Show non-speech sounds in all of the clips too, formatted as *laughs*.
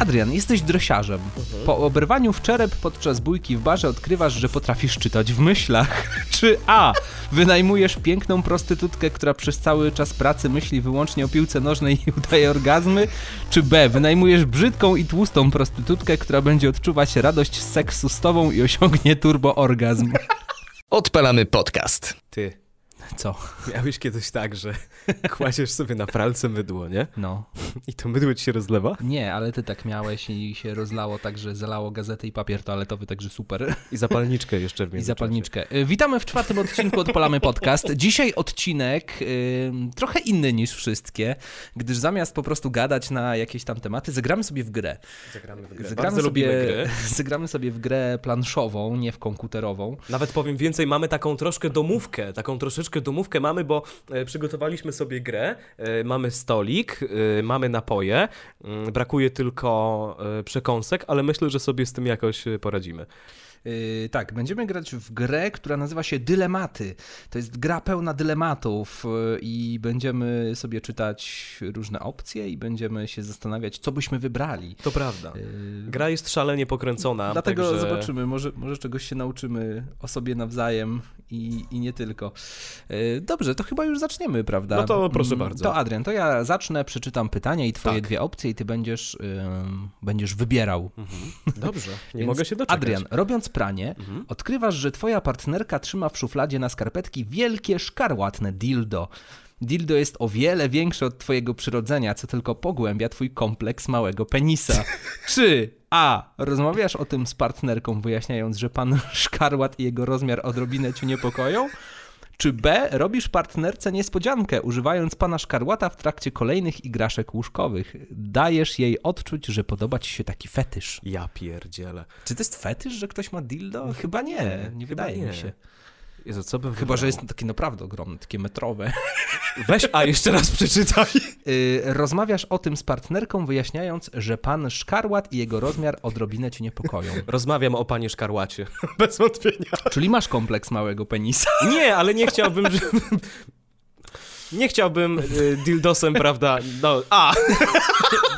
Adrian, jesteś drosiarzem. Po oberwaniu w czerep podczas bójki w barze odkrywasz, że potrafisz czytać w myślach. *laughs* Czy A. Wynajmujesz piękną prostytutkę, która przez cały czas pracy myśli wyłącznie o piłce nożnej i udaje orgazmy? Czy B. Wynajmujesz brzydką i tłustą prostytutkę, która będzie odczuwać radość z seksu z tobą i osiągnie turbo orgazm? Odpalamy podcast. Ty, Co? miałeś kiedyś tak, że *laughs* kładziesz sobie na pralce mydło, nie? No. I to mydło ci się rozlewa? Nie, ale ty tak miałeś i się rozlało tak, że zalało gazetę i papier toaletowy, także super. I zapalniczkę jeszcze w *laughs* I zapalniczkę. Y, Witamy w czwartym odcinku Odpalamy Podcast. Dzisiaj odcinek y, trochę inny niż wszystkie, gdyż zamiast po prostu gadać na jakieś tam tematy, zagramy sobie w grę. Zagramy w grę. Zagramy sobie, lubimy gry. *laughs* zagramy sobie w grę planszową, nie w komputerową. Nawet powiem więcej, mamy taką troszkę domówkę, taką troszeczkę domówkę mamy, bo e, przygotowaliśmy sobie grę, e, mamy stolik, e, mamy napoje, mm, brakuje tylko przekąsek, ale myślę, że sobie z tym jakoś poradzimy. Yy, tak, będziemy grać w grę, która nazywa się Dylematy. To jest gra pełna dylematów yy, i będziemy sobie czytać różne opcje i będziemy się zastanawiać, co byśmy wybrali. To prawda. Yy, Gra jest szalenie pokręcona, Dlatego także... zobaczymy, może, może czegoś się nauczymy o sobie nawzajem i, i nie tylko. Yy, Dobrze, to chyba już zaczniemy, prawda? No to proszę Mm, bardzo. To Adrian, to ja zacznę, przeczytam pytania i twoje Tak. dwie opcje i ty będziesz, ym, będziesz wybierał. Mhm. *laughs* Dobrze, nie mogę się doczekać. Adrian, robiąc pranie, Mhm. odkrywasz, że twoja partnerka trzyma w szufladzie na skarpetki wielkie, szkarłatne dildo. Dildo jest o wiele większe od twojego przyrodzenia, co tylko pogłębia twój kompleks małego penisa. *laughs* Czy A. Rozmawiasz o tym z partnerką, wyjaśniając, że pan *laughs* szkarłat i jego rozmiar odrobinę cię niepokoją? Czy B. Robisz partnerce niespodziankę, używając pana szkarłata w trakcie kolejnych igraszek łóżkowych? Dajesz jej odczuć, że podoba ci się taki fetysz. Ja pierdzielę. Czy to jest fetysz, że ktoś ma dildo? Chyba nie, nie wydaje nie. mi się. Jezu, co bym Chyba, że wybrał? jest takie naprawdę ogromne, takie metrowe. *laughs* Weź, a jeszcze raz przeczytaj. Yy, rozmawiasz o tym z partnerką, wyjaśniając, że pan szkarłat i jego rozmiar odrobinę cię niepokoją. Rozmawiam o panie Szkarłacie. *laughs* Bez wątpienia. Czyli masz kompleks małego penisa. *laughs* Nie, ale nie chciałbym, że... Nie chciałbym y, dildosem, prawda? No, a,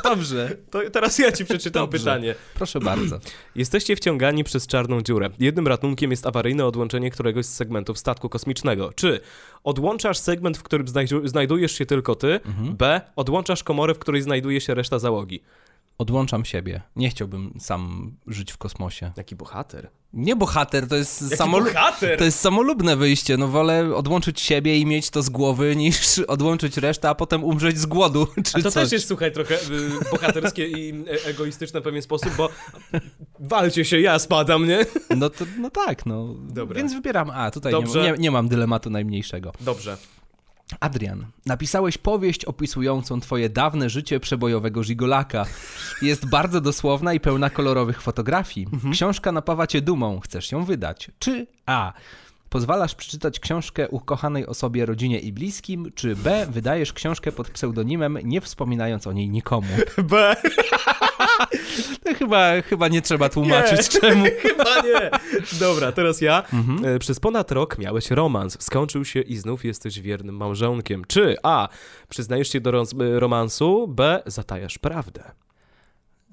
Dobrze. to teraz ja ci przeczytam Dobrze. pytanie. Proszę bardzo. *clears throat* Jesteście wciągani przez czarną dziurę. Jednym ratunkiem jest awaryjne odłączenie któregoś z segmentów statku kosmicznego. Czy odłączasz segment, w którym znajdu- znajdujesz się tylko ty, Mhm. B. Odłączasz komorę, w której znajduje się reszta załogi. Odłączam siebie. Nie chciałbym sam żyć w kosmosie. Jaki bohater. Nie bohater, to jest, Jaki samolu- bohater! to jest samolubne wyjście. No wolę odłączyć siebie i mieć to z głowy, *laughs* niż odłączyć resztę, a potem umrzeć z głodu. *laughs* Czy A to coś. też jest, słuchaj, trochę y, bohaterskie i e- egoistyczne w pewien sposób, bo walcie się, ja spadam, nie? No, to, no tak, no. Dobra. Więc wybieram A. Tutaj nie, nie, nie mam dylematu najmniejszego. Dobrze. Adrian, napisałeś powieść opisującą twoje dawne życie przebojowego żigolaka. Jest bardzo dosłowna i pełna kolorowych fotografii. Książka napawa cię dumą, chcesz ją wydać. Czy A. Pozwalasz przeczytać książkę ukochanej osobie, rodzinie i bliskim, czy B. Wydajesz książkę pod pseudonimem, nie wspominając o niej nikomu. *laughs* B. *laughs* To chyba, chyba nie trzeba tłumaczyć czemu. *laughs* Chyba nie. Dobra, teraz ja. Mhm. E, Przez ponad rok miałeś romans. Skończył się i znów jesteś wiernym małżonkiem. Czy A. Przyznajesz się do e, romansu, B. Zatajasz prawdę.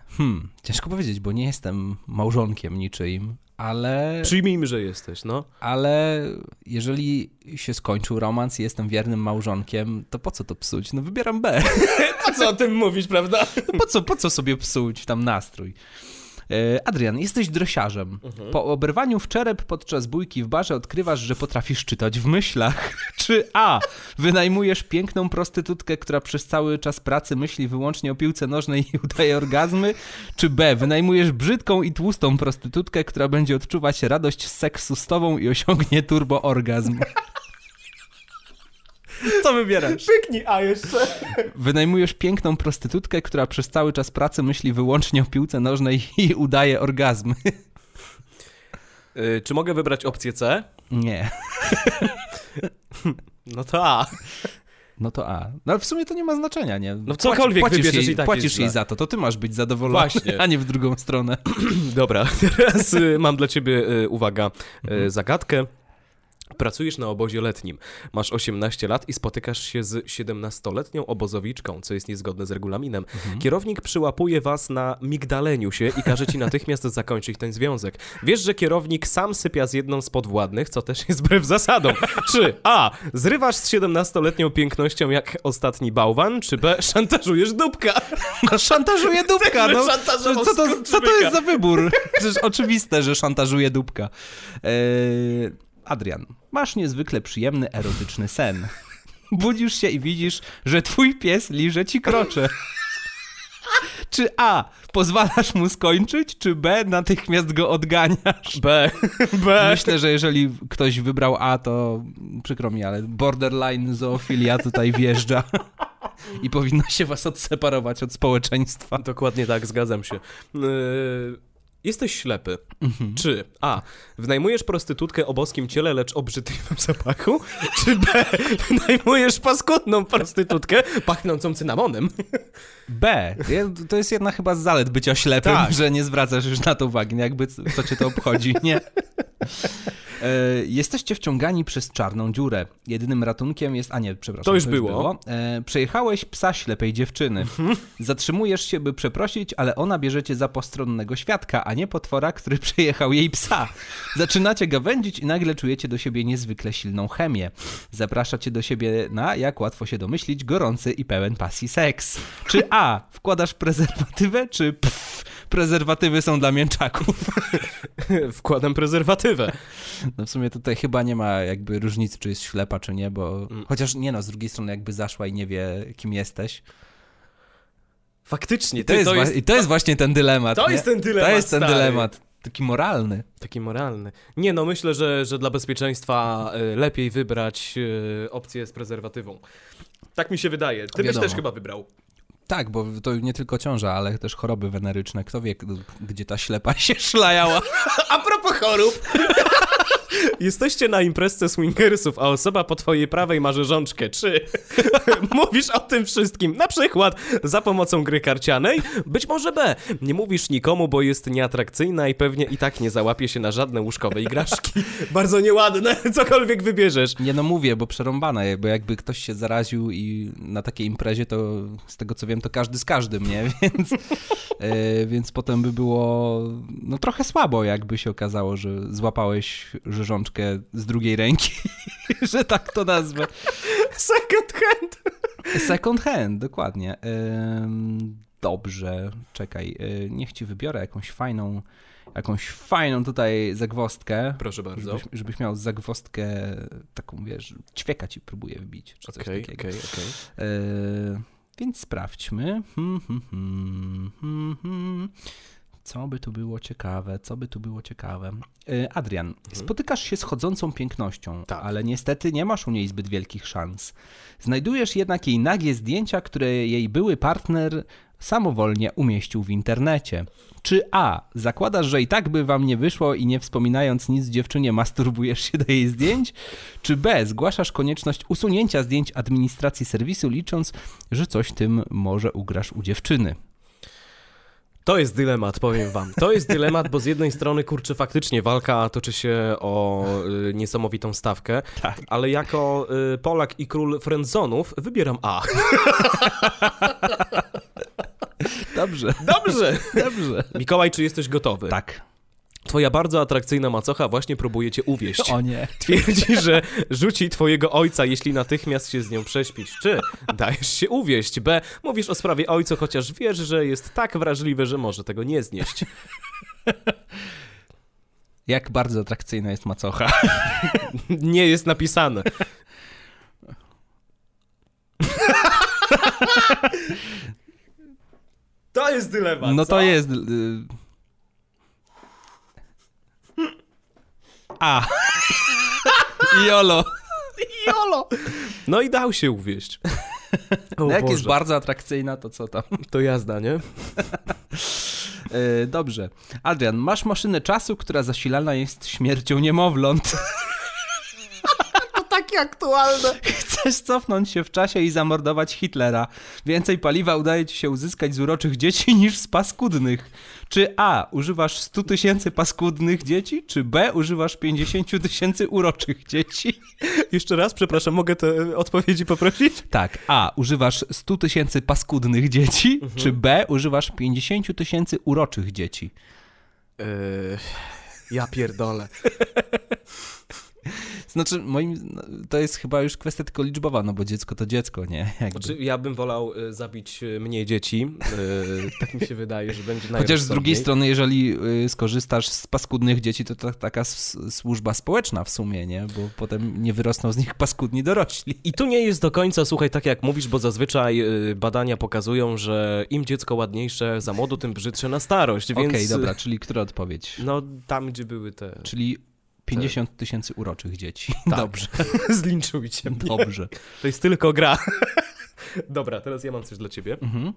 Hmm, ciężko powiedzieć, bo nie jestem małżonkiem niczyim, ale... Przyjmijmy, że jesteś, no. Ale jeżeli się skończył romans i jestem wiernym małżonkiem, to po co to psuć? No wybieram B. *laughs* A co o tym mówisz, prawda? No po co, po co sobie psuć tam nastrój? E, Adrian, jesteś drosiarzem. Po oberwaniu w czerep podczas bójki w barze odkrywasz, że potrafisz czytać w myślach. *laughs* Czy A. Wynajmujesz piękną prostytutkę, która przez cały czas pracy myśli wyłącznie o piłce nożnej i udaje orgazmy? Czy B. Wynajmujesz brzydką i tłustą prostytutkę, która będzie odczuwać radość z seksu z tobą i osiągnie turbo orgazm? *laughs* Co wybierasz? Pyknij A jeszcze. Wynajmujesz piękną prostytutkę, która przez cały czas pracy myśli wyłącznie o piłce nożnej i udaje orgazmy. Y, czy mogę wybrać opcję C? Nie. No to A. No to A. No ale w sumie to nie ma znaczenia, nie? No cokolwiek płacisz wybierzesz jej, i tak Płacisz jej źle. za to, to ty masz być zadowolony, Właśnie. a nie w drugą stronę. *clears throat* Dobra, *laughs* teraz y, mam dla ciebie, y, uwaga, y, zagadkę. Pracujesz na obozie letnim, masz 18 lat i spotykasz się z 17-letnią obozowiczką, co jest niezgodne z regulaminem. Kierownik przyłapuje was na migdaleniu się i każe ci *laughs* natychmiast zakończyć ten związek. Wiesz, że kierownik sam sypia z jedną z podwładnych, co też jest wbrew zasadom. *laughs* Czy A. Zrywasz z 17-letnią pięknością jak ostatni bałwan, czy B. Szantażujesz dupka? No szantażuje *laughs* dupka, no. Co to, co to jest za wybór? Przecież oczywiste, że szantażuje dupka. Eee, Adrian, masz niezwykle przyjemny, erotyczny sen. Budzisz się i widzisz, że twój pies liże ci krocze. Czy A. Pozwalasz mu skończyć, czy B. Natychmiast go odganiasz? B. B. Myślę, że jeżeli ktoś wybrał A, to przykro mi, ale borderline zoofilia tutaj wjeżdża. I powinno się was odseparować od społeczeństwa. Dokładnie tak, zgadzam się. Yy, jesteś ślepy. Mhm. Czy A. Wynajmujesz prostytutkę o boskim ciele, lecz o brzydliwym zapachu? *laughs* Czy B. Wynajmujesz paskudną prostytutkę pachnącą cynamonem? B. To jest jedna chyba z zalet bycia ślepym, Tak. że nie zwracasz już na to uwagi, nie? jakby co co cię to obchodzi, nie? *laughs* E, jesteście wciągani przez czarną dziurę. Jedynym ratunkiem jest. A nie, przepraszam. To już było. E, przejechałeś psa ślepej dziewczyny. *laughs* Zatrzymujesz się, by przeprosić, ale ona bierze cię za postronnego świadka, a nie potwora, który *laughs* przejechał jej psa. Zaczynacie gawędzić i nagle czujecie do siebie niezwykle silną chemię. Zaprasza cię do siebie na, jak łatwo się domyślić, gorący i pełen pasji seks. Czy A. Wkładasz prezerwatywę, czy pff, prezerwatywy są dla mięczaków? *laughs* Wkładam prezerwatywę. No w sumie tutaj chyba nie ma jakby różnicy, czy jest ślepa, czy nie, bo chociaż nie no, z drugiej strony jakby zaszła i nie wie, kim jesteś. Faktycznie, I to, ty, jest, to jest i to jest właśnie ten dylemat. to nie? jest ten dylemat, To jest ten stary. dylemat, taki moralny. taki moralny. Nie no, myślę, że, że dla bezpieczeństwa y, lepiej wybrać y, opcję z prezerwatywą. Tak mi się wydaje. Ty byś Wiadomo. też chyba wybrał. Tak, bo to nie tylko ciąża, ale też choroby weneryczne. Kto wie, gdzie ta ślepa *laughs* się szlajała. A propos chorób. Jesteście na imprezce swingersów, a osoba po twojej prawej ma rzeżączkę. Czy *laughs* mówisz o tym wszystkim, na przykład za pomocą gry karcianej? Być może B. Nie mówisz nikomu, bo jest nieatrakcyjna i pewnie i tak nie załapie się na żadne łóżkowe igraszki. *laughs* Bardzo nieładne, cokolwiek wybierzesz. Nie no mówię, bo przerąbane, bo jakby ktoś się zaraził i na takiej imprezie, to z tego co wiem, to każdy z każdym, nie? *laughs* Więc, e, więc potem by było no trochę słabo, jakby się okazało, że złapałeś rzeżączkę z drugiej ręki, *laughs* że tak to nazwę. Second hand. Second hand, dokładnie. Dobrze, czekaj, y, niech ci wybiorę jakąś fajną, jakąś fajną tutaj zagwostkę. Proszę bardzo. Żebyś, żebyś miał zagwostkę taką, wiesz, ćwieka ci próbuje wbić, czy coś Okej, takiego. okej, okej. E, więc sprawdźmy. Hmm, hmm, hmm, hmm, hmm. Co by tu było ciekawe? Co by tu było ciekawe? E, Adrian, spotykasz się z chodzącą pięknością, Mhm. Tak. ale niestety nie masz u niej zbyt wielkich szans. Znajdujesz jednak jej nagie zdjęcia, które jej były partner samowolnie umieścił w internecie. Czy A. Zakładasz, że i tak by wam nie wyszło i nie wspominając nic dziewczynie masturbujesz się do jej zdjęć? Czy B. Zgłaszasz konieczność usunięcia zdjęć administracji serwisu, licząc, że coś tym może ugrasz u dziewczyny? To jest dylemat, powiem wam. To jest dylemat, bo z jednej strony, kurczę, faktycznie walka toczy się o y, niesamowitą stawkę, Tak. ale jako y, Polak i król friendzonów wybieram A. *laughs* Dobrze, Dobrze. dobrze. Mikołaj, czy jesteś gotowy? Tak. Twoja bardzo atrakcyjna macocha właśnie próbuje cię uwieść. *laughs* O nie. Twierdzi, że rzuci twojego ojca, jeśli natychmiast się z nią prześpisz. Czy dajesz się uwieść? B. Mówisz o sprawie ojca, chociaż wiesz, że jest tak wrażliwy, że może tego nie znieść. *laughs* Jak bardzo atrakcyjna jest macocha. *laughs* Nie jest napisane. To jest dylemat. No co? to jest... y, A. Jolo. Jolo. No i dał się uwieść. *laughs* O No jak jest Boże. bardzo atrakcyjna, to co tam? To jazda, nie? *laughs* E, dobrze. Adrian, masz maszynę czasu, która zasilana jest śmiercią niemowląt. Takie aktualne. *laughs* Chcesz cofnąć się w czasie i zamordować Hitlera. Więcej paliwa udaje ci się uzyskać z uroczych dzieci niż z paskudnych. Czy A. Używasz 100 tysięcy paskudnych dzieci, czy B. Używasz 50 tysięcy uroczych dzieci? *laughs* Jeszcze raz, przepraszam, mogę te odpowiedzi poprosić? Tak. A. Używasz 100 tysięcy paskudnych dzieci, czy B. Używasz 50 tysięcy uroczych dzieci? Yy, ja pierdolę. *laughs* *laughs* Znaczy, moim, no, to jest chyba już kwestia tylko liczbowa, no bo dziecko to dziecko, nie? *laughs* Jakby. Znaczy, ja bym wolał y, zabić y, mniej dzieci. Y, tak mi się wydaje, że będzie Chociaż z drugiej strony, jeżeli skorzystasz z paskudnych dzieci, to to taka służba społeczna w sumie, nie? Bo potem nie wyrosną z nich paskudni dorośli. I tu nie jest do końca, słuchaj, tak jak mówisz, bo zazwyczaj badania pokazują, że im dziecko ładniejsze za młodo, tym brzydsze na starość, Okej, więc... y, dobra, czyli która odpowiedź? No, tam, gdzie były te... Czyli 50 tysięcy uroczych dzieci. *laughs* Tak. Dobrze, *laughs* Zlinczujcie mnie. dobrze. To jest tylko gra. *laughs* Dobra, teraz ja mam coś dla ciebie. Mhm.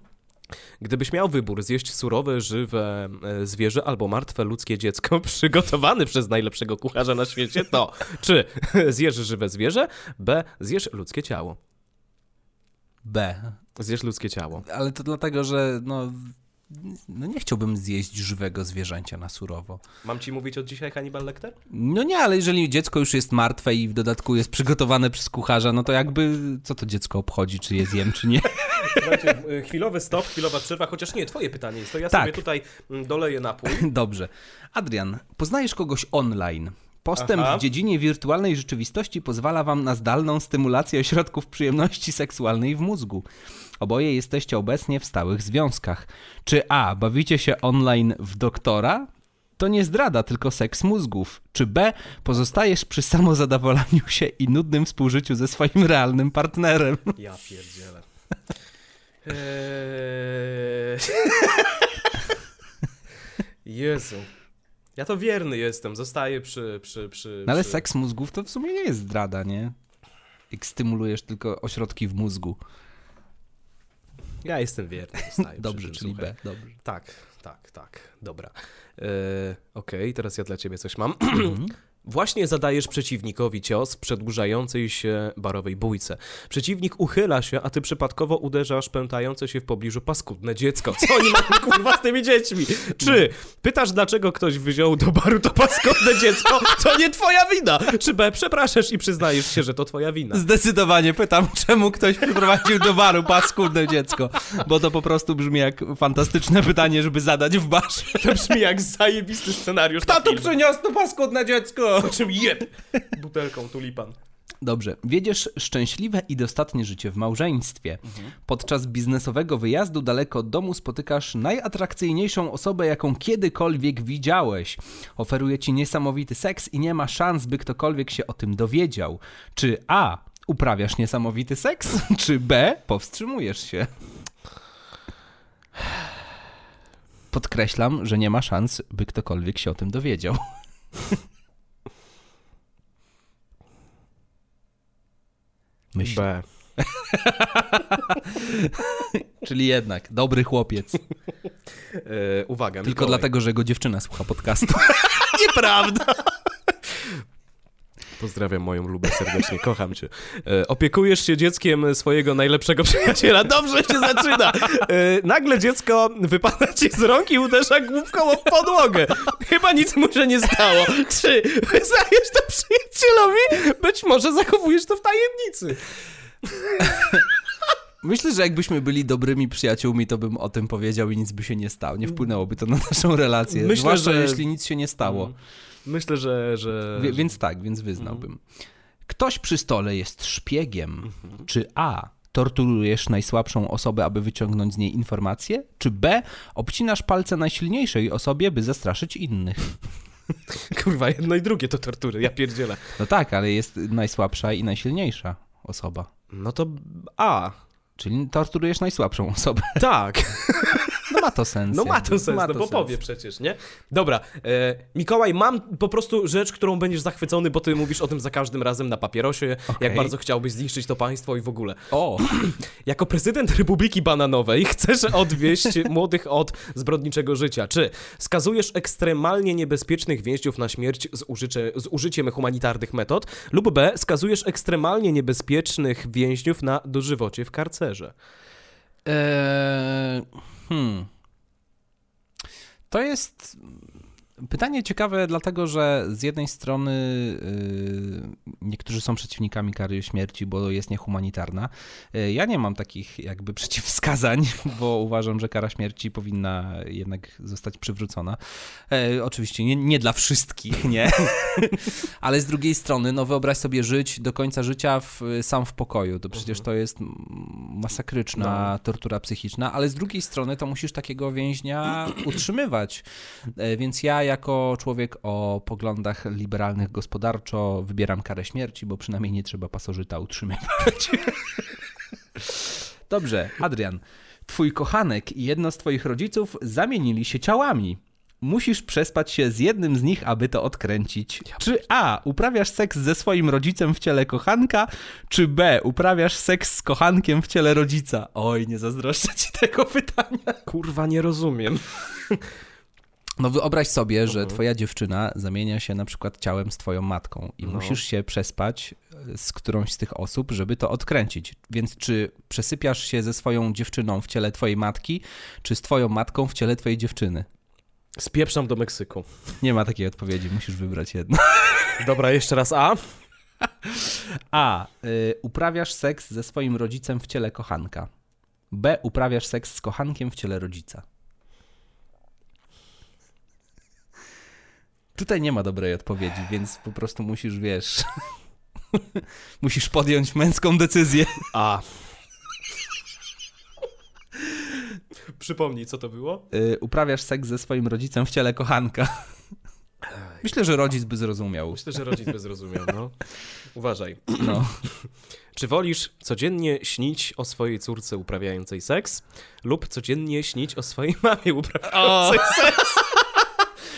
Gdybyś miał wybór zjeść surowe, żywe e, zwierzę albo martwe ludzkie dziecko przygotowane przez najlepszego kucharza na świecie, to czy zjesz żywe zwierzę, b. zjesz ludzkie ciało. B. Zjesz ludzkie ciało. Ale to dlatego, że no, no nie chciałbym zjeść żywego zwierzęcia na surowo. Mam ci mówić od dzisiaj Hannibal Lecter? No nie, ale jeżeli dziecko już jest martwe i w dodatku jest przygotowane przez kucharza, no to jakby co to dziecko obchodzi, czy je zjem, czy nie? *laughs* Słuchajcie, y, chwilowy stop, chwilowa przerwa, chociaż nie, twoje pytanie jest, to ja Tak. sobie tutaj mm, doleję napój. *laughs* Dobrze. Adrian, poznajesz kogoś online. Postęp Aha. w dziedzinie wirtualnej rzeczywistości pozwala wam na zdalną stymulację ośrodków przyjemności seksualnej w mózgu. Oboje jesteście obecnie w stałych związkach. Czy A. Bawicie się online w doktora? To nie zdrada, tylko seks mózgów. Czy B. Pozostajesz przy samozadowolaniu się i nudnym współżyciu ze swoim realnym partnerem? Ja pierdzielę. Eee... *laughs* Jezu. Ja to wierny jestem, zostaję przy... przy, przy, No ale przy... seks mózgów to w sumie nie jest zdrada, nie? Jak stymulujesz tylko ośrodki w mózgu. Ja jestem wierny, zostaję przy Dobrze, tym, czyli słuchaj. B. Dobrze. Tak, tak, tak, dobra. Eee, Okej, teraz ja dla ciebie coś mam. *clears throat* Właśnie zadajesz przeciwnikowi cios przedłużającej się barowej bójce. Przeciwnik uchyla się, a ty przypadkowo uderzasz pętające się w pobliżu paskudne dziecko. Co oni mają kurwa z tymi dziećmi? Czy pytasz, dlaczego ktoś wziął do baru to paskudne dziecko? To nie twoja wina! Czy B, przepraszasz i przyznajesz się, że to twoja wina? Zdecydowanie pytam, czemu ktoś przyprowadził do baru paskudne dziecko, bo to po prostu brzmi jak fantastyczne pytanie, żeby zadać w barze. To brzmi jak zajebisty scenariusz na Kto tu przyniósł to paskudne dziecko? Po czym jeb butelką tulipan. Dobrze, wiedziesz szczęśliwe i dostatnie życie w małżeństwie. Podczas biznesowego wyjazdu daleko od domu spotykasz najatrakcyjniejszą osobę, jaką kiedykolwiek widziałeś. Oferuje ci niesamowity seks i nie ma szans, by ktokolwiek się o tym dowiedział. Czy A. Uprawiasz niesamowity seks? *laughs* Czy B. Powstrzymujesz się? Podkreślam, że nie ma szans, by ktokolwiek się o tym dowiedział. *laughs* Myśl. B. *laughs* Czyli jednak, dobry chłopiec. E, uwaga, Tylko Mikołaj. dlatego, że jego dziewczyna słucha podcastu. *laughs* Nieprawda! Pozdrawiam moją lubę serdecznie, *laughs* kocham cię. E, opiekujesz się dzieckiem swojego najlepszego przyjaciela. Dobrze się zaczyna. E, nagle dziecko wypada ci z rąk i uderza główką o podłogę. Chyba nic mu się nie stało. Czy wyznajesz to przyjacielowi? Być może zachowujesz to w tajemnicy. Myślę, że jakbyśmy byli dobrymi przyjaciółmi, to bym o tym powiedział i nic by się nie stało. Nie wpłynęłoby to na naszą relację. Myślę, Zwłaszcza że- jeśli nic się nie stało. Myślę, że... że... Wie, więc tak, więc wyznałbym. Ktoś przy stole jest szpiegiem. Czy A. Torturujesz najsłabszą osobę, aby wyciągnąć z niej informacje? Czy B. Obcinasz palce najsilniejszej osobie, by zastraszyć innych? *laughs* Kurwa, jedno i drugie to tortury, ja pierdzielę. No tak, ale jest najsłabsza i najsilniejsza osoba. No to A. Czyli torturujesz najsłabszą osobę. Tak. *laughs* No ma to sens. No ma to sens, ma no to bo sens. powie przecież, nie? Dobra, e, Mikołaj, mam po prostu rzecz, którą będziesz zachwycony, bo ty mówisz o tym za każdym razem na papierosie, jak Okej. bardzo chciałbyś zniszczyć to państwo i w ogóle. O, *clears throat* Jako prezydent Republiki Bananowej chcesz odwieść *laughs* młodych od zbrodniczego życia. Czy skazujesz ekstremalnie niebezpiecznych więźniów na śmierć z, użycie, z użyciem humanitarnych metod, lub B. skazujesz ekstremalnie niebezpiecznych więźniów na dożywocie w karcerze? Eee, hmm. To jest pytanie ciekawe, dlatego że z jednej strony yy, niektórzy są przeciwnikami kary śmierci, bo jest niehumanitarna. Yy, ja nie mam takich jakby *laughs* przeciwwskazań, bo uważam, że kara śmierci powinna jednak zostać przywrócona. E, oczywiście nie, nie dla wszystkich, *laughs* nie? *laughs* Ale z drugiej strony, no wyobraź sobie żyć do końca życia w, sam w pokoju. To przecież to jest masakryczna tortura psychiczna, ale z drugiej strony to musisz takiego więźnia *clears throat* utrzymywać. E, Więc ja jako człowiek o poglądach liberalnych gospodarczo wybieram karę śmierci, bo przynajmniej nie trzeba pasożyta utrzymywać. *laughs* Dobrze, Adrian. Twój kochanek i jedno z twoich rodziców zamienili się ciałami. Musisz przespać się z jednym z nich, aby to odkręcić. Czy A. Uprawiasz seks ze swoim rodzicem w ciele kochanka, czy B. Uprawiasz seks z kochankiem w ciele rodzica? Oj, nie zazdroszczę ci tego pytania. Kurwa, nie rozumiem. No wyobraź sobie, że twoja dziewczyna zamienia się na przykład ciałem z twoją matką i No. musisz się przespać e, z którąś z tych osób, żeby to odkręcić. Więc czy przesypiasz się ze swoją dziewczyną w ciele twojej matki, czy z twoją matką w ciele twojej dziewczyny? Spieprzam do Meksyku. Nie ma takiej odpowiedzi, musisz wybrać jedno. Dobra, jeszcze raz A. A. Y, uprawiasz seks ze swoim rodzicem w ciele kochanka. B. Uprawiasz seks z kochankiem w ciele rodzica. Tutaj nie ma dobrej odpowiedzi, więc po prostu musisz, wiesz, *laughs* musisz podjąć męską decyzję. A. *laughs* Przypomnij, co to było? Y, uprawiasz seks ze swoim rodzicem w ciele kochanka. Myślę, że rodzic by zrozumiał. Myślę, że rodzic by zrozumiał, no. Uważaj. *clears throat* No. *clears throat* Czy wolisz codziennie śnić o swojej córce uprawiającej seks lub codziennie śnić o swojej mamie uprawiającej seks?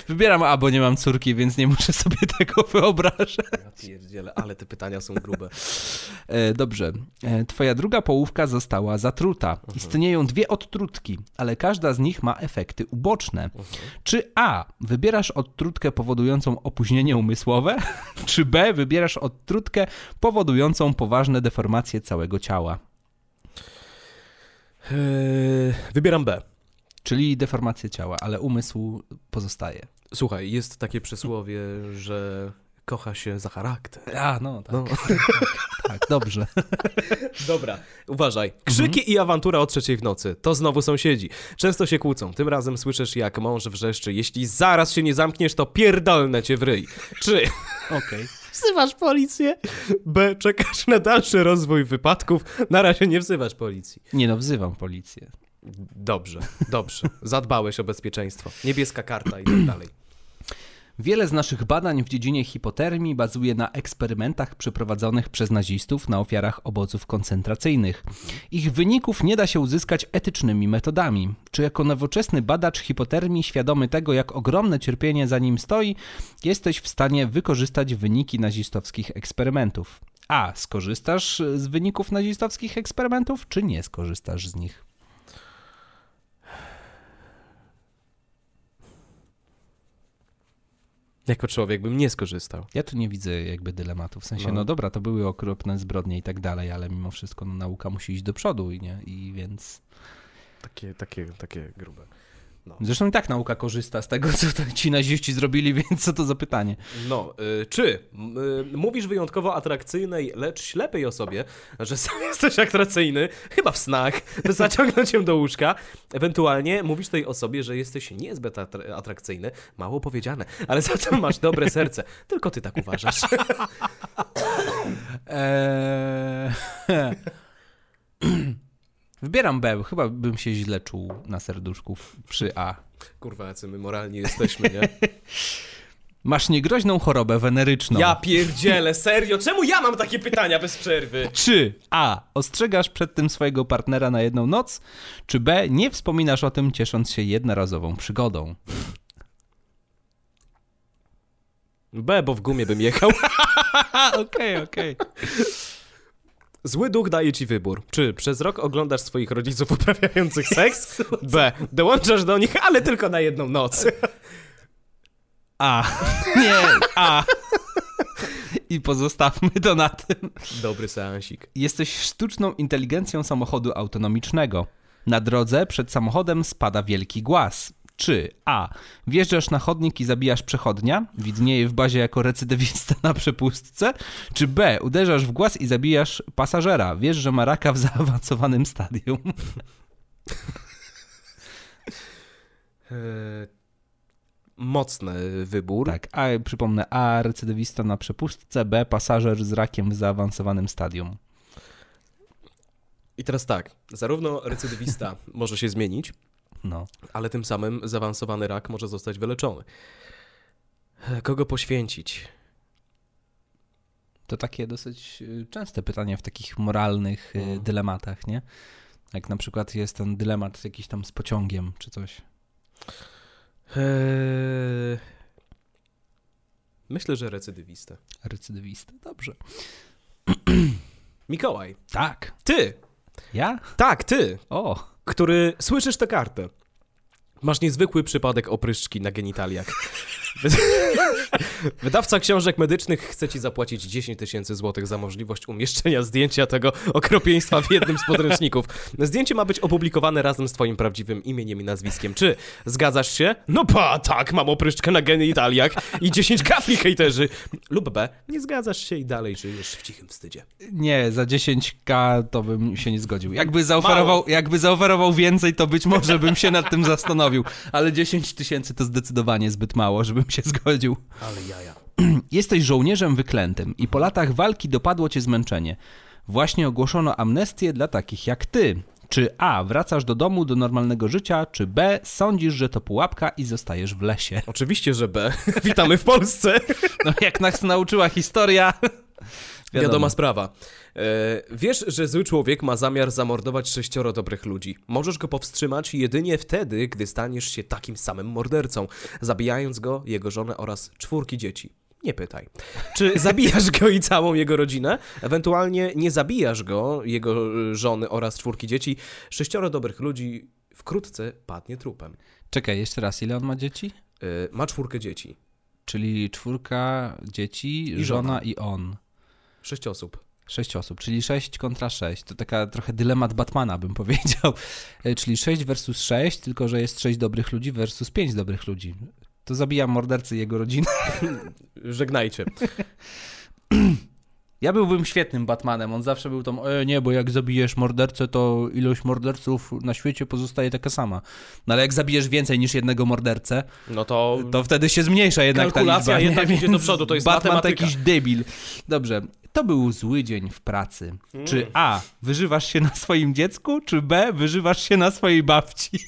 Wybieram A, bo nie mam córki, więc nie muszę sobie *laughs* tego wyobrażać. Ja pierdzielę, ale te pytania są grube. E, dobrze. E, twoja druga połówka została zatruta. Istnieją dwie odtrutki, ale każda z nich ma efekty uboczne. Czy A. Wybierasz odtrutkę powodującą opóźnienie umysłowe? *laughs* Czy B. Wybierasz odtrutkę powodującą poważne deformacje całego ciała? Eee, wybieram B. Czyli deformacje ciała, ale umysł pozostaje. Słuchaj, jest takie przysłowie, że kocha się za charakter. A, no tak, No. *laughs* tak, dobrze. *laughs* Dobra, uważaj. Krzyki i awantura o trzeciej w nocy. To znowu sąsiedzi. Często się kłócą. Tym razem słyszysz, jak mąż wrzeszczy. Jeśli zaraz się nie zamkniesz, to pierdolnę cię w ryj. Czy *laughs* Okej. wzywasz policję? B. Czekasz na dalszy rozwój wypadków. Na razie nie wzywasz policji. Nie no, wzywam policję. Dobrze, dobrze. Zadbałeś o bezpieczeństwo. Niebieska karta i tak *clears throat* dalej. Wiele z naszych badań w dziedzinie hipotermii bazuje na eksperymentach przeprowadzonych przez nazistów na ofiarach obozów koncentracyjnych. Ich wyników nie da się uzyskać etycznymi metodami. Czy jako nowoczesny badacz hipotermii, świadomy tego, jak ogromne cierpienie za nim stoi, jesteś w stanie wykorzystać wyniki nazistowskich eksperymentów? A. Skorzystasz z wyników nazistowskich eksperymentów, czy nie skorzystasz z nich? Jako człowiek bym nie skorzystał. Ja tu nie widzę jakby dylematu. W sensie, No. no, dobra, to były okropne zbrodnie i tak dalej, ale mimo wszystko no, nauka musi iść do przodu i nie, i więc... Takie, takie, takie grube. Zresztą i tak nauka korzysta z tego, co ci naziści zrobili, *laughs* więc co to za pytanie? No, y, czy y, mówisz wyjątkowo atrakcyjnej, lecz ślepej osobie, że sam *laughs* jesteś atrakcyjny, chyba w snach, by zaciągnąć ją do łóżka, ewentualnie mówisz tej osobie, że jesteś niezbyt atr- atrakcyjny, mało powiedziane, ale za to masz dobre serce. Tylko ty tak uważasz. *laughs* Eee... *clears throat* *clears throat* Wybieram B, chyba bym się źle czuł na serduszku przy A. Kurwa, jacy my moralni jesteśmy, nie? *laughs* Masz niegroźną chorobę weneryczną. Ja pierdzielę, serio, czemu ja mam takie pytania bez przerwy? Czy A. Ostrzegasz przed tym swojego partnera na jedną noc, czy B. Nie wspominasz o tym, ciesząc się jednorazową przygodą. B, bo w gumie bym jechał. *laughs* Okej, okej. Zły duch daje ci wybór. Czy przez rok oglądasz swoich rodziców *laughs* uprawiających seks? B. Dołączasz do nich, ale tylko na jedną noc. A. *laughs* Nie, A. I pozostawmy to na tym. Dobry seansik. Jesteś sztuczną inteligencją samochodu autonomicznego. Na drodze przed samochodem spada wielki głaz. Czy A. Wjeżdżasz na chodnik i zabijasz przechodnia, widnieje w bazie jako recydywista na przepustce, czy B. Uderzasz w głaz i zabijasz pasażera, wiesz, że ma raka w zaawansowanym stadium. Eee, *laughs* mocny wybór. Tak, A. Przypomnę, A. Recydywista na przepustce, B. Pasażer z rakiem w zaawansowanym stadium. I teraz tak, zarówno recydywista może się zmienić, No. ale tym samym zaawansowany rak może zostać wyleczony. Kogo poświęcić? To takie dosyć y, częste pytanie w takich moralnych No. dylematach, nie? Jak na przykład jest ten dylemat jakiś tam z pociągiem czy coś. Eee, Myślę, że recydywistę. Recydywista. Dobrze. Mikołaj, Tak. ty! Ja? Tak, ty! O. który słyszysz tę kartę. Masz niezwykły przypadek opryszczki na genitaliach. *laughs* Wydawca książek medycznych chce ci zapłacić 10 tysięcy złotych za możliwość umieszczenia zdjęcia tego okropieństwa w jednym z podręczników. Zdjęcie ma być opublikowane razem z twoim prawdziwym imieniem i nazwiskiem. Czy zgadzasz się? No pa, tak, mam opryszczkę na genitaliach i 10 kafli hejterzy. Lub B, nie zgadzasz się i dalej żyjesz w cichym wstydzie. Nie, za 10k to bym się nie zgodził. Jakby zaoferował, jakby zaoferował więcej, to być może bym się nad tym zastanowił. Ale 10 tysięcy to zdecydowanie zbyt mało, żebym się zgodził. Ale jaja. *clears throat* Jesteś żołnierzem wyklętym i po latach walki dopadło cię zmęczenie. Właśnie ogłoszono amnestię dla takich jak ty. Czy A. Wracasz do domu, do normalnego życia, czy B. Sądzisz, że to pułapka i zostajesz w lesie? Oczywiście, że B. *laughs* Witamy w Polsce. No jak nas nauczyła historia. Wiadoma sprawa. E, wiesz, że zły człowiek ma zamiar zamordować sześcioro dobrych ludzi. Możesz go powstrzymać jedynie wtedy, gdy staniesz się takim samym mordercą, zabijając go, jego żonę oraz czwórki dzieci. Nie pytaj. Czy *laughs* zabijasz go i całą jego rodzinę? Ewentualnie nie zabijasz go, jego y, żony oraz czwórki dzieci. Sześcioro dobrych ludzi wkrótce padnie trupem. Czekaj, jeszcze raz, ile on ma dzieci? E, ma czwórkę dzieci. Czyli czwórka dzieci, I żona żona. i on. Sześć osób. Sześć osób, czyli sześć kontra sześć. To taka trochę dylemat Batmana, bym powiedział. E, Czyli sześć versus sześć, tylko że jest sześć dobrych ludzi versus pięć dobrych ludzi. To zabijam mordercę i jego rodzinę. *laughs* Żegnajcie. *clears throat* Ja byłbym świetnym Batmanem. On zawsze był tam, e, nie, bo jak zabijesz mordercę, to ilość morderców na świecie pozostaje taka sama. No ale jak zabijesz więcej niż jednego mordercę, No to to wtedy się zmniejsza jednak Kalkulacja ta liczba. jednak nie? idzie do przodu, to jest Batman to matematyka. jakiś debil. Dobrze, to był zły dzień w pracy. Czy A, wyżywasz się na swoim dziecku, czy B, wyżywasz się na swojej babci? *laughs*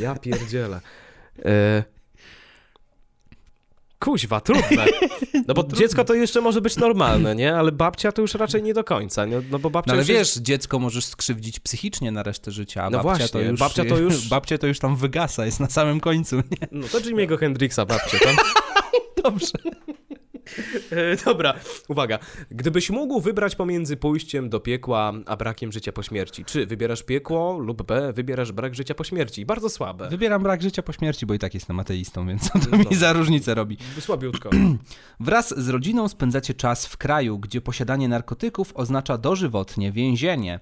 Ja pierdzielę. E... Kuźwa, trudne. No bo *laughs* dziecko to jeszcze może być normalne, nie? Ale babcia to już raczej nie do końca, nie? No bo babcia No ale wiesz, jest... dziecko możesz skrzywdzić psychicznie na resztę życia, a No babcia, właśnie, to już, babcia to już- *laughs* babcia to już tam wygasa, jest na samym końcu, nie? No to Jimmy'ego Hendrixa babcia, tam. Dobrze. E, Dobra, uwaga. Gdybyś mógł wybrać pomiędzy pójściem do piekła, a brakiem życia po śmierci, czy wybierasz piekło lub B, wybierasz brak życia po śmierci? Bardzo słabe. Wybieram brak życia po śmierci, bo i tak jestem ateistą, więc co to No. mi za różnicę robi? Słabiutko. *clears throat* Wraz z rodziną spędzacie czas w kraju, gdzie posiadanie narkotyków oznacza dożywotnie więzienie.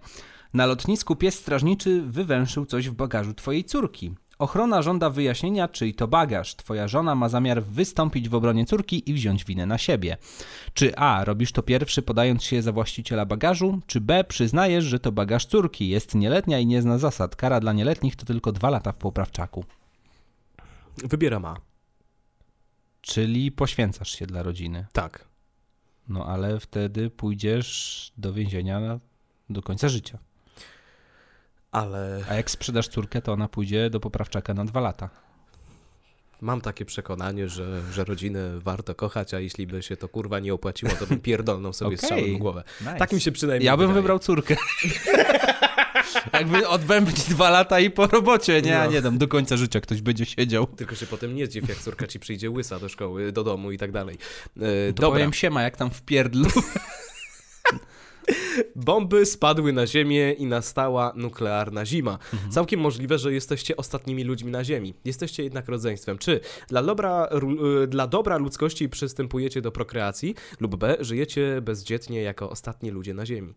Na lotnisku pies strażniczy wywęszył coś w bagażu twojej córki. Ochrona żąda wyjaśnienia, czyj to bagaż. Twoja żona ma zamiar wystąpić w obronie córki i wziąć winę na siebie. Czy A. Robisz to pierwszy, podając się za właściciela bagażu, czy B. Przyznajesz, że to bagaż córki. Jest nieletnia i nie zna zasad. Kara dla nieletnich to tylko dwa lata w poprawczaku. Wybieram A. Czyli poświęcasz się dla rodziny. Tak. No ale wtedy pójdziesz do więzienia do końca życia. Ale... A jak sprzedasz córkę, to ona pójdzie do poprawczaka na dwa lata. Mam takie przekonanie, że, że rodzinę warto kochać, a jeśli by się to kurwa nie opłaciło, to bym pierdolnął sobie Okej. strzałem w głowę. Nice. Tak mi się przynajmniej Ja bym wydaje. wybrał córkę. *laughs* Jakby odbębnić dwa lata i po robocie, nie, No. nie dam, do końca życia ktoś będzie siedział. Tylko się potem nie zdziw, jak córka ci przyjdzie łysa do szkoły, do domu i tak dalej. E, To dobra, powiem siema, jak tam w pierdlu. *laughs* bomby spadły na ziemię i nastała nuklearna zima. Mhm. Całkiem możliwe, że jesteście ostatnimi ludźmi na ziemi. Jesteście jednak rodzeństwem. Czy dla dobra, y, dla dobra ludzkości przystępujecie do prokreacji lub B, żyjecie bezdzietnie jako ostatni ludzie na ziemi?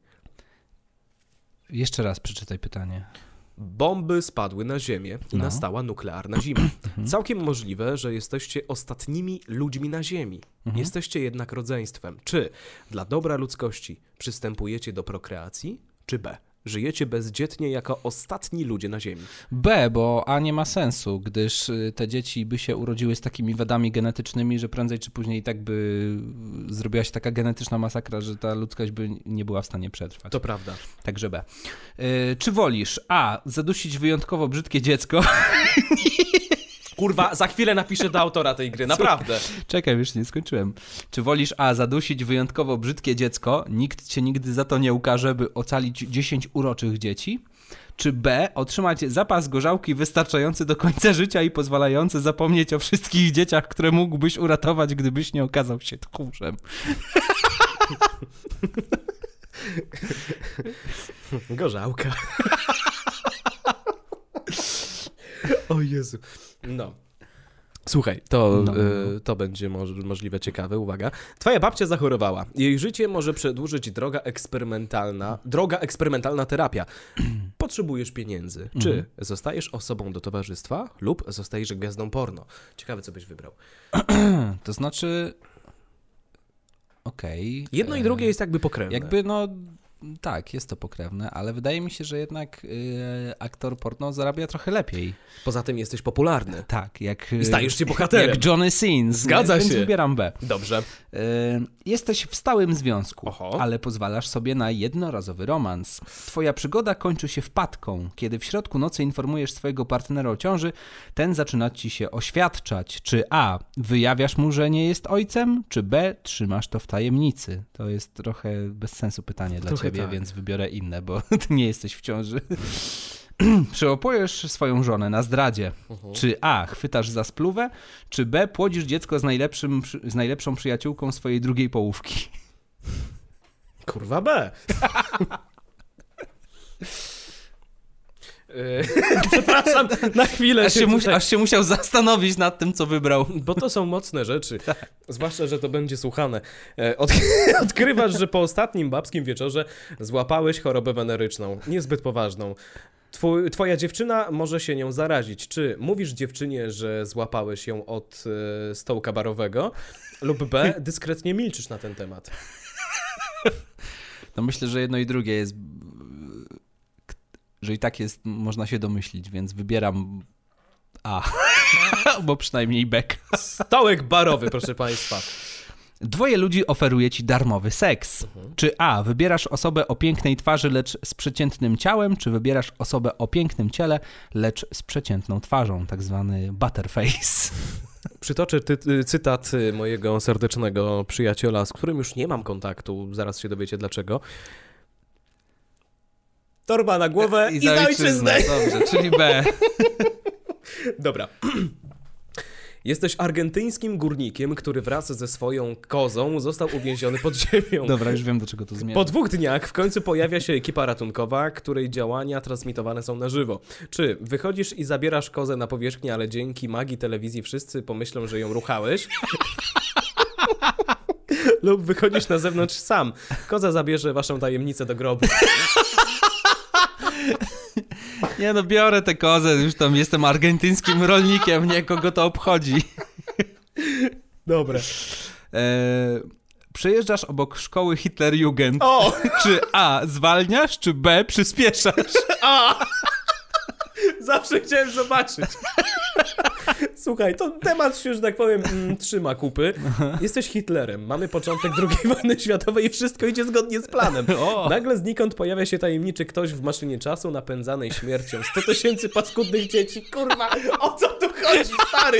Jeszcze raz przeczytaj pytanie. Bomby spadły na Ziemię i No. nastała nuklearna zima. *clears throat* Całkiem możliwe, że jesteście ostatnimi ludźmi na Ziemi. Jesteście jednak rodzeństwem. Czy dla dobra ludzkości przystępujecie do prokreacji, czy B? Żyjecie bezdzietnie jako ostatni ludzie na Ziemi. B, bo A nie ma sensu, gdyż y, te dzieci by się urodziły z takimi wadami genetycznymi, że prędzej czy później i tak by y, zrobiła się taka genetyczna masakra, że ta ludzkość by nie była w stanie przetrwać. To prawda. Także B. Y, czy wolisz A. Zadusić wyjątkowo brzydkie dziecko? *laughs* Kurwa, za chwilę napiszę do autora tej gry, naprawdę. Czekaj, już nie skończyłem. Czy wolisz A. Zadusić wyjątkowo brzydkie dziecko? Nikt cię nigdy za to nie ukaże, by ocalić 10 uroczych dzieci? Czy B. Otrzymać zapas gorzałki wystarczający do końca życia i pozwalający zapomnieć o wszystkich dzieciach, które mógłbyś uratować, gdybyś nie okazał się tchórzem? Gorzałka. o Jezu. No. Słuchaj, to, No. y, to będzie moż, możliwe ciekawe, uwaga. Twoja babcia zachorowała. Jej życie może przedłużyć droga eksperymentalna, droga eksperymentalna terapia. *clears throat* Potrzebujesz pieniędzy. Czy Mhm. zostajesz osobą do towarzystwa lub zostajesz gwiazdą porno? Ciekawe, co byś wybrał. *clears throat* To znaczy... Okej. Jedno i e, drugie jest jakby pokrewne. Jakby, no... Tak, jest to pokrewne, ale wydaje mi się, że jednak y, aktor porno zarabia trochę lepiej. Poza tym jesteś popularny. *laughs* Tak, jak... I stajesz się bohaterem. Jak Johnny Sins. *laughs* Zgadza więc się. wybieram B. Dobrze. Y, Jesteś w stałym związku, Oho. ale pozwalasz sobie na jednorazowy romans. Twoja przygoda kończy się wpadką. Kiedy w środku nocy informujesz swojego partnera o ciąży, ten zaczyna ci się oświadczać. Czy A. Wyjawiasz mu, że nie jest ojcem, czy B. Trzymasz to w tajemnicy? To jest trochę bez sensu pytanie dla Trochę ciebie, tak. więc wybiorę inne, bo *laughs* ty nie jesteś w ciąży. *clears throat* Przyłapujesz swoją żonę na zdradzie. Mhm. Czy A. Chwytasz za spluwę, czy B. Płodzisz dziecko z, najlepszym, z najlepszą przyjaciółką swojej drugiej połówki? Kurwa B. *laughs* *laughs* Przepraszam, na chwilę Aż się, aż się musiał zastanowić nad tym, co wybrał. Bo to są mocne rzeczy. *laughs* Zwłaszcza, że to będzie słuchane. E, Od, *laughs* odkrywasz, że po ostatnim babskim wieczorze złapałeś chorobę weneryczną. Niezbyt poważną. Twój, twoja dziewczyna może się nią zarazić. Czy mówisz dziewczynie, że złapałeś ją od e, stołka barowego? Lub B, dyskretnie milczysz na ten temat. No myślę, że jedno i drugie jest. Że i tak jest, można się domyślić, więc wybieram A. *laughs* Bo przynajmniej bek. Stołek barowy, proszę państwa. Dwoje ludzi oferuje ci darmowy seks. Mhm. Czy A. Wybierasz osobę o pięknej twarzy, lecz z przeciętnym ciałem, czy wybierasz osobę o pięknym ciele, lecz z przeciętną twarzą, tak zwany butterface? Przytoczę ty, ty, cytat y, mojego serdecznego przyjaciela, z którym już nie mam kontaktu, zaraz się dowiecie dlaczego. Torba na głowę i, za ojczyznę. Dobrze, czyli B. *laughs* Dobra. Jesteś argentyńskim górnikiem, który wraz ze swoją kozą został uwięziony pod ziemią. Dobra, już wiem, do czego to zmierza. Po dwóch dniach w końcu pojawia się ekipa ratunkowa, której działania transmitowane są na żywo. Czy wychodzisz i zabierasz kozę na powierzchnię, ale dzięki magii telewizji wszyscy pomyślą, że ją ruchałeś? *laughs* Lub wychodzisz na zewnątrz sam. Koza zabierze waszą tajemnicę do grobu. *laughs* Nie no, biorę tę kozę, już tam jestem argentyńskim *laughs* rolnikiem, nie kogo to obchodzi. Dobre. E, przejeżdżasz obok szkoły Hitlerjugend. O! Czy A, zwalniasz, czy B, przyspieszasz? A! *laughs* *laughs* Zawsze chciałem zobaczyć. Słuchaj, to temat się, że tak powiem, mm, trzyma kupy. Jesteś Hitlerem, mamy początek II *laughs* wojny światowej i wszystko idzie zgodnie z planem. *laughs* O! Nagle znikąd pojawia się tajemniczy ktoś w maszynie czasu napędzanej śmiercią. 100 tysięcy paskudnych dzieci. Kurwa, o co tu chodzi, stary?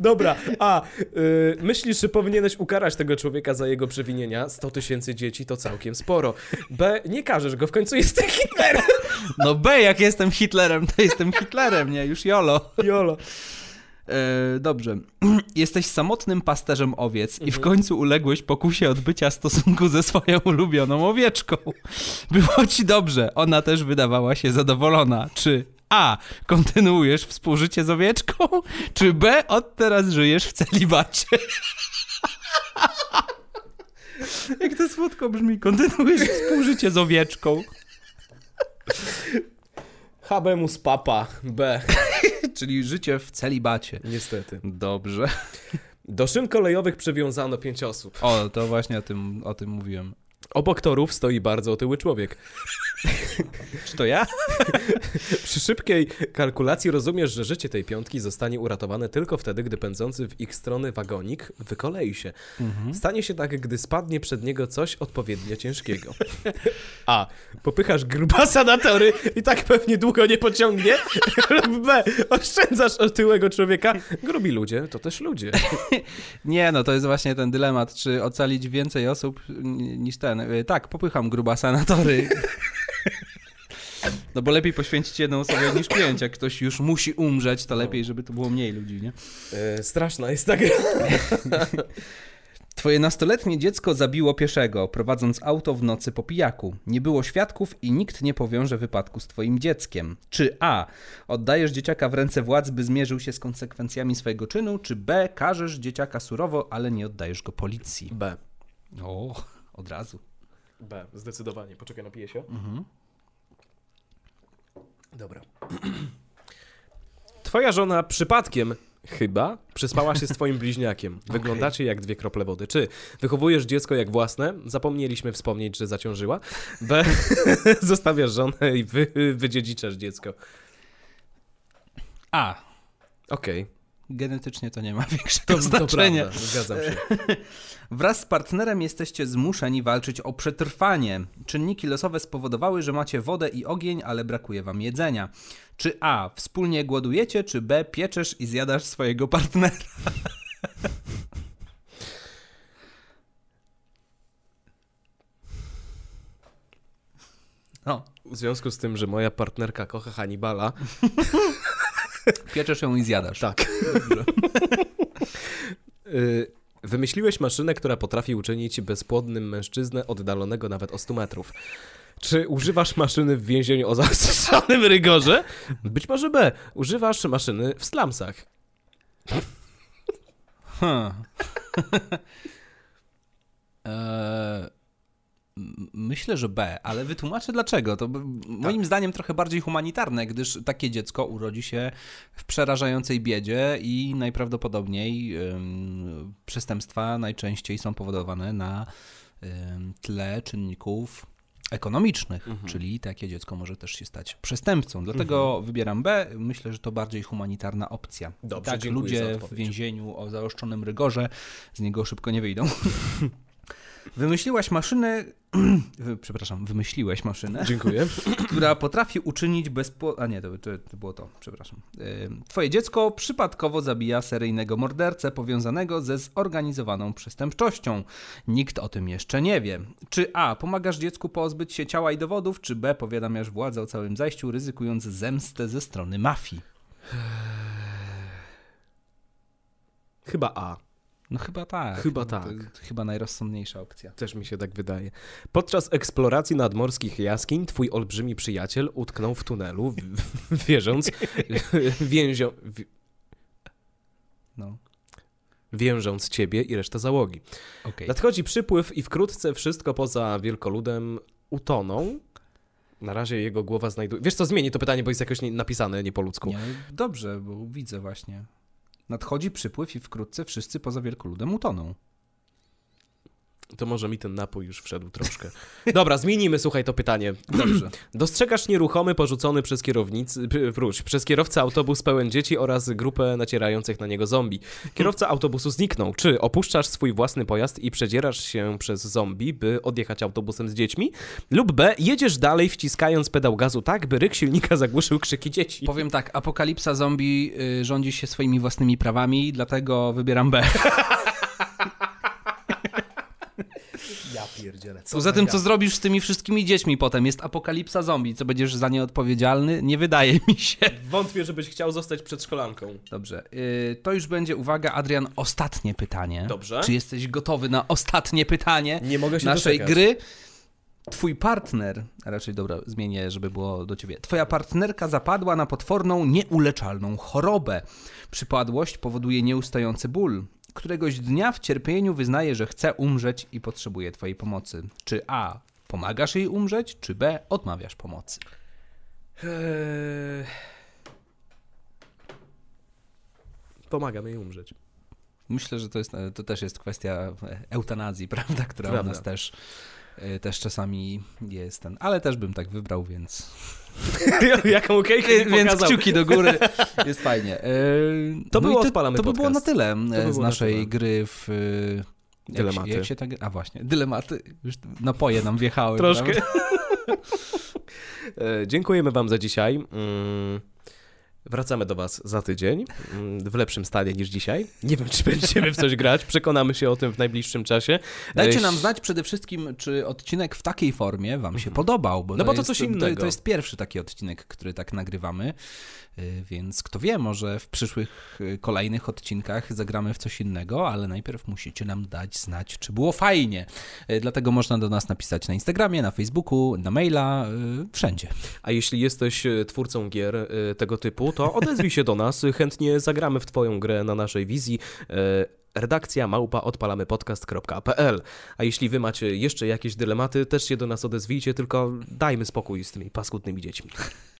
Dobra, a y, myślisz, że powinieneś ukarać tego człowieka za jego przewinienia? 100 tysięcy dzieci to całkiem sporo. B. Nie każesz go, w końcu jest Hitler. No B, jak jestem Hitlerem, to jestem Hitlerem, nie? Już jolo. Jolo. E, dobrze. Jesteś samotnym pasterzem owiec i w końcu uległeś pokusie odbycia stosunku ze swoją ulubioną owieczką. Było ci dobrze, ona też wydawała się zadowolona. Czy A. Kontynuujesz współżycie z owieczką? Czy B. Od teraz żyjesz w celibacie? *laughs* Jak to słodko brzmi, kontynuujesz współżycie z owieczką. Habemus papa. B. *laughs* Czyli życie w celibacie. Niestety. Dobrze. Do szyn kolejowych przywiązano pięć osób. O, to właśnie o tym, o tym mówiłem. Obok torów stoi bardzo otyły człowiek. *laughs* Czy to ja? *laughs* Przy szybkiej kalkulacji rozumiesz, że życie tej piątki zostanie uratowane tylko wtedy, gdy pędzący w ich stronę wagonik wykolei się. Stanie się tak, gdy spadnie przed niego coś odpowiednio ciężkiego. A. *laughs* Popychasz grubasa na tory i tak pewnie długo nie pociągnie. B. Oszczędzasz otyłego człowieka. Grubi ludzie to też ludzie. Nie, no to jest właśnie ten dylemat, czy ocalić więcej osób niż ten. Y, Tak, popycham grubasa na tory. No bo lepiej poświęcić jedną osobę niż pięć. Jak ktoś już musi umrzeć, to lepiej, żeby to było mniej ludzi, nie? E, straszna jest ta gra. *laughs* Twoje nastoletnie dziecko zabiło pieszego, prowadząc auto w nocy po pijaku. Nie było świadków i nikt nie powiąże wypadku z twoim dzieckiem. Czy A. Oddajesz dzieciaka w ręce władz, by zmierzył się z konsekwencjami swojego czynu, czy B. Każesz dzieciaka surowo, ale nie oddajesz go policji. B. O, od razu. B, zdecydowanie. Poczekaj, napiję się. Dobra. *clears throat* Twoja żona przypadkiem chyba przespała się z twoim *laughs* bliźniakiem. Wyglądacie jak dwie krople wody. Czy wychowujesz dziecko jak własne? Zapomnieliśmy wspomnieć, że zaciążyła. B. *laughs* Zostawiasz żonę i wy, wydziedziczasz dziecko. A. Okej. Genetycznie to nie ma *laughs* większego To, to znaczenia. prawda, zgadzam się. *laughs* Wraz z partnerem jesteście zmuszeni walczyć o przetrwanie. Czynniki losowe spowodowały, że macie wodę i ogień, ale brakuje wam jedzenia. Czy A. Wspólnie głodujecie, czy B. Pieczesz i zjadasz swojego partnera? *laughs* No, W związku z tym, że moja partnerka kocha Hannibala, pieczesz ją i zjadasz. Tak. *laughs* Y, Wymyśliłeś maszynę, która potrafi uczynić bezpłodnym mężczyznę oddalonego nawet o 100 metrów. Czy używasz maszyny w więzieniu o zaostrzonym rygorze? Być może B. Używasz maszyny w slumsach. Hmm. Eee, *laughs* myślę, że B, ale wytłumaczę dlaczego. To b- moim zdaniem trochę bardziej humanitarne, gdyż takie dziecko urodzi się w przerażającej biedzie i najprawdopodobniej ym, przestępstwa najczęściej są powodowane na ym, tle czynników ekonomicznych, czyli takie dziecko może też się stać przestępcą. Dlatego wybieram B. Myślę, że to bardziej humanitarna opcja. Dobrze, tak, ludzie w więzieniu o zaostrzonym rygorze z niego szybko nie wyjdą. *laughs* Wymyśliłaś maszynę, *clears throat* przepraszam, wymyśliłeś maszynę, Dziękuję. *clears throat* która potrafi uczynić bezpło... A nie, to, to, to było to, przepraszam. Twoje dziecko przypadkowo zabija seryjnego mordercę powiązanego ze zorganizowaną przestępczością. Nikt o tym jeszcze nie wie. Czy A. Pomagasz dziecku pozbyć się ciała i dowodów, czy B. Powiadamiasz władzę o całym zajściu, ryzykując zemstę ze strony mafii? Chyba A. No chyba tak. Chyba No to- tak. To, chyba najrozsądniejsza opcja. Też mi się tak wydaje. Podczas eksploracji nadmorskich jaskiń twój olbrzymi przyjaciel utknął w tunelu, w- wierząc, *laughs* więzio, w- No, wiążąc ciebie i resztę załogi. okej. Nadchodzi przypływ i wkrótce wszystko poza wielkoludem utoną. Na razie jego głowa znajduje... Wiesz co, zmieni to pytanie, bo jest jakoś nie, napisane nie po ludzku. Nie, dobrze, bo widzę właśnie. Nadchodzi przypływ i wkrótce wszyscy poza wielkoludem utoną. To może mi ten napój już wszedł troszkę. *laughs* Dobra, zmienimy, słuchaj, to pytanie. Dobrze. *clears throat* Dostrzegasz nieruchomy, porzucony przez kierownicy, wróć, przez kierowcę autobus pełen dzieci oraz grupę nacierających na niego zombie. Kierowca autobusu zniknął. Czy opuszczasz swój własny pojazd i przedzierasz się przez zombie, by odjechać autobusem z dziećmi? Lub B, jedziesz dalej wciskając pedał gazu tak, by ryk silnika zagłuszył krzyki dzieci. Powiem tak, apokalipsa zombie y, rządzi się swoimi własnymi prawami, dlatego wybieram B. *laughs* Ja pierdzielę. Poza tym, co zrobisz z tymi wszystkimi dziećmi potem? Jest apokalipsa zombie, co będziesz za nie odpowiedzialny? Nie wydaje mi się. Wątpię, żebyś chciał zostać przedszkolanką. Dobrze, y, to już będzie, uwaga, Adrian, ostatnie pytanie. Dobrze. Czy jesteś gotowy na ostatnie pytanie Nie mogę się naszej doczekać. gry? Twój partner, a raczej dobra, zmienię, żeby było do ciebie. Twoja partnerka zapadła na potworną, nieuleczalną chorobę. Przypadłość powoduje nieustający ból. Któregoś dnia w cierpieniu wyznaje, że chce umrzeć i potrzebuje twojej pomocy. Czy A. Pomagasz jej umrzeć, czy B. Odmawiasz pomocy? Eee... Pomagam jej umrzeć. Myślę, że to, jest, to też jest kwestia eutanazji, *laughs* prawda, która Prawda. u nas też, e, też czasami jest ten. Ale też bym tak wybrał, więc. *laughs* Jaką okejkę więc pokazał. kciuki do góry. Jest fajnie. E, To było i Odpalamy To by było na tyle e, by z było na naszej tyle. gry w. e, jak Dylematy. Się, jak się tak, a właśnie, dylematy. Już napoje nam wjechały. Troszkę. *laughs* Dziękujemy Wam za dzisiaj. Mm, Wracamy do Was za tydzień mm, w lepszym stanie niż dzisiaj. Nie wiem, czy będziemy w coś grać. Przekonamy się o tym w najbliższym czasie. Dajcie nam znać przede wszystkim, czy odcinek w takiej formie Wam się podobał. Bo No bo to jest, coś innego. to jest pierwszy taki odcinek, który tak nagrywamy, więc kto wie, może w przyszłych y, kolejnych odcinkach zagramy w coś innego, ale najpierw musicie nam dać znać, czy było fajnie. Y, Dlatego można do nas napisać na Instagramie, na Facebooku, na maila, y, wszędzie. A jeśli jesteś twórcą gier tego typu, to odezwij się do nas. *laughs* Chętnie zagramy w Twoją grę na naszej wizji. Redakcja małpa odpalamypodcast.pl A jeśli wy macie jeszcze jakieś dylematy, też się do nas odezwijcie, tylko dajmy spokój z tymi paskudnymi dziećmi.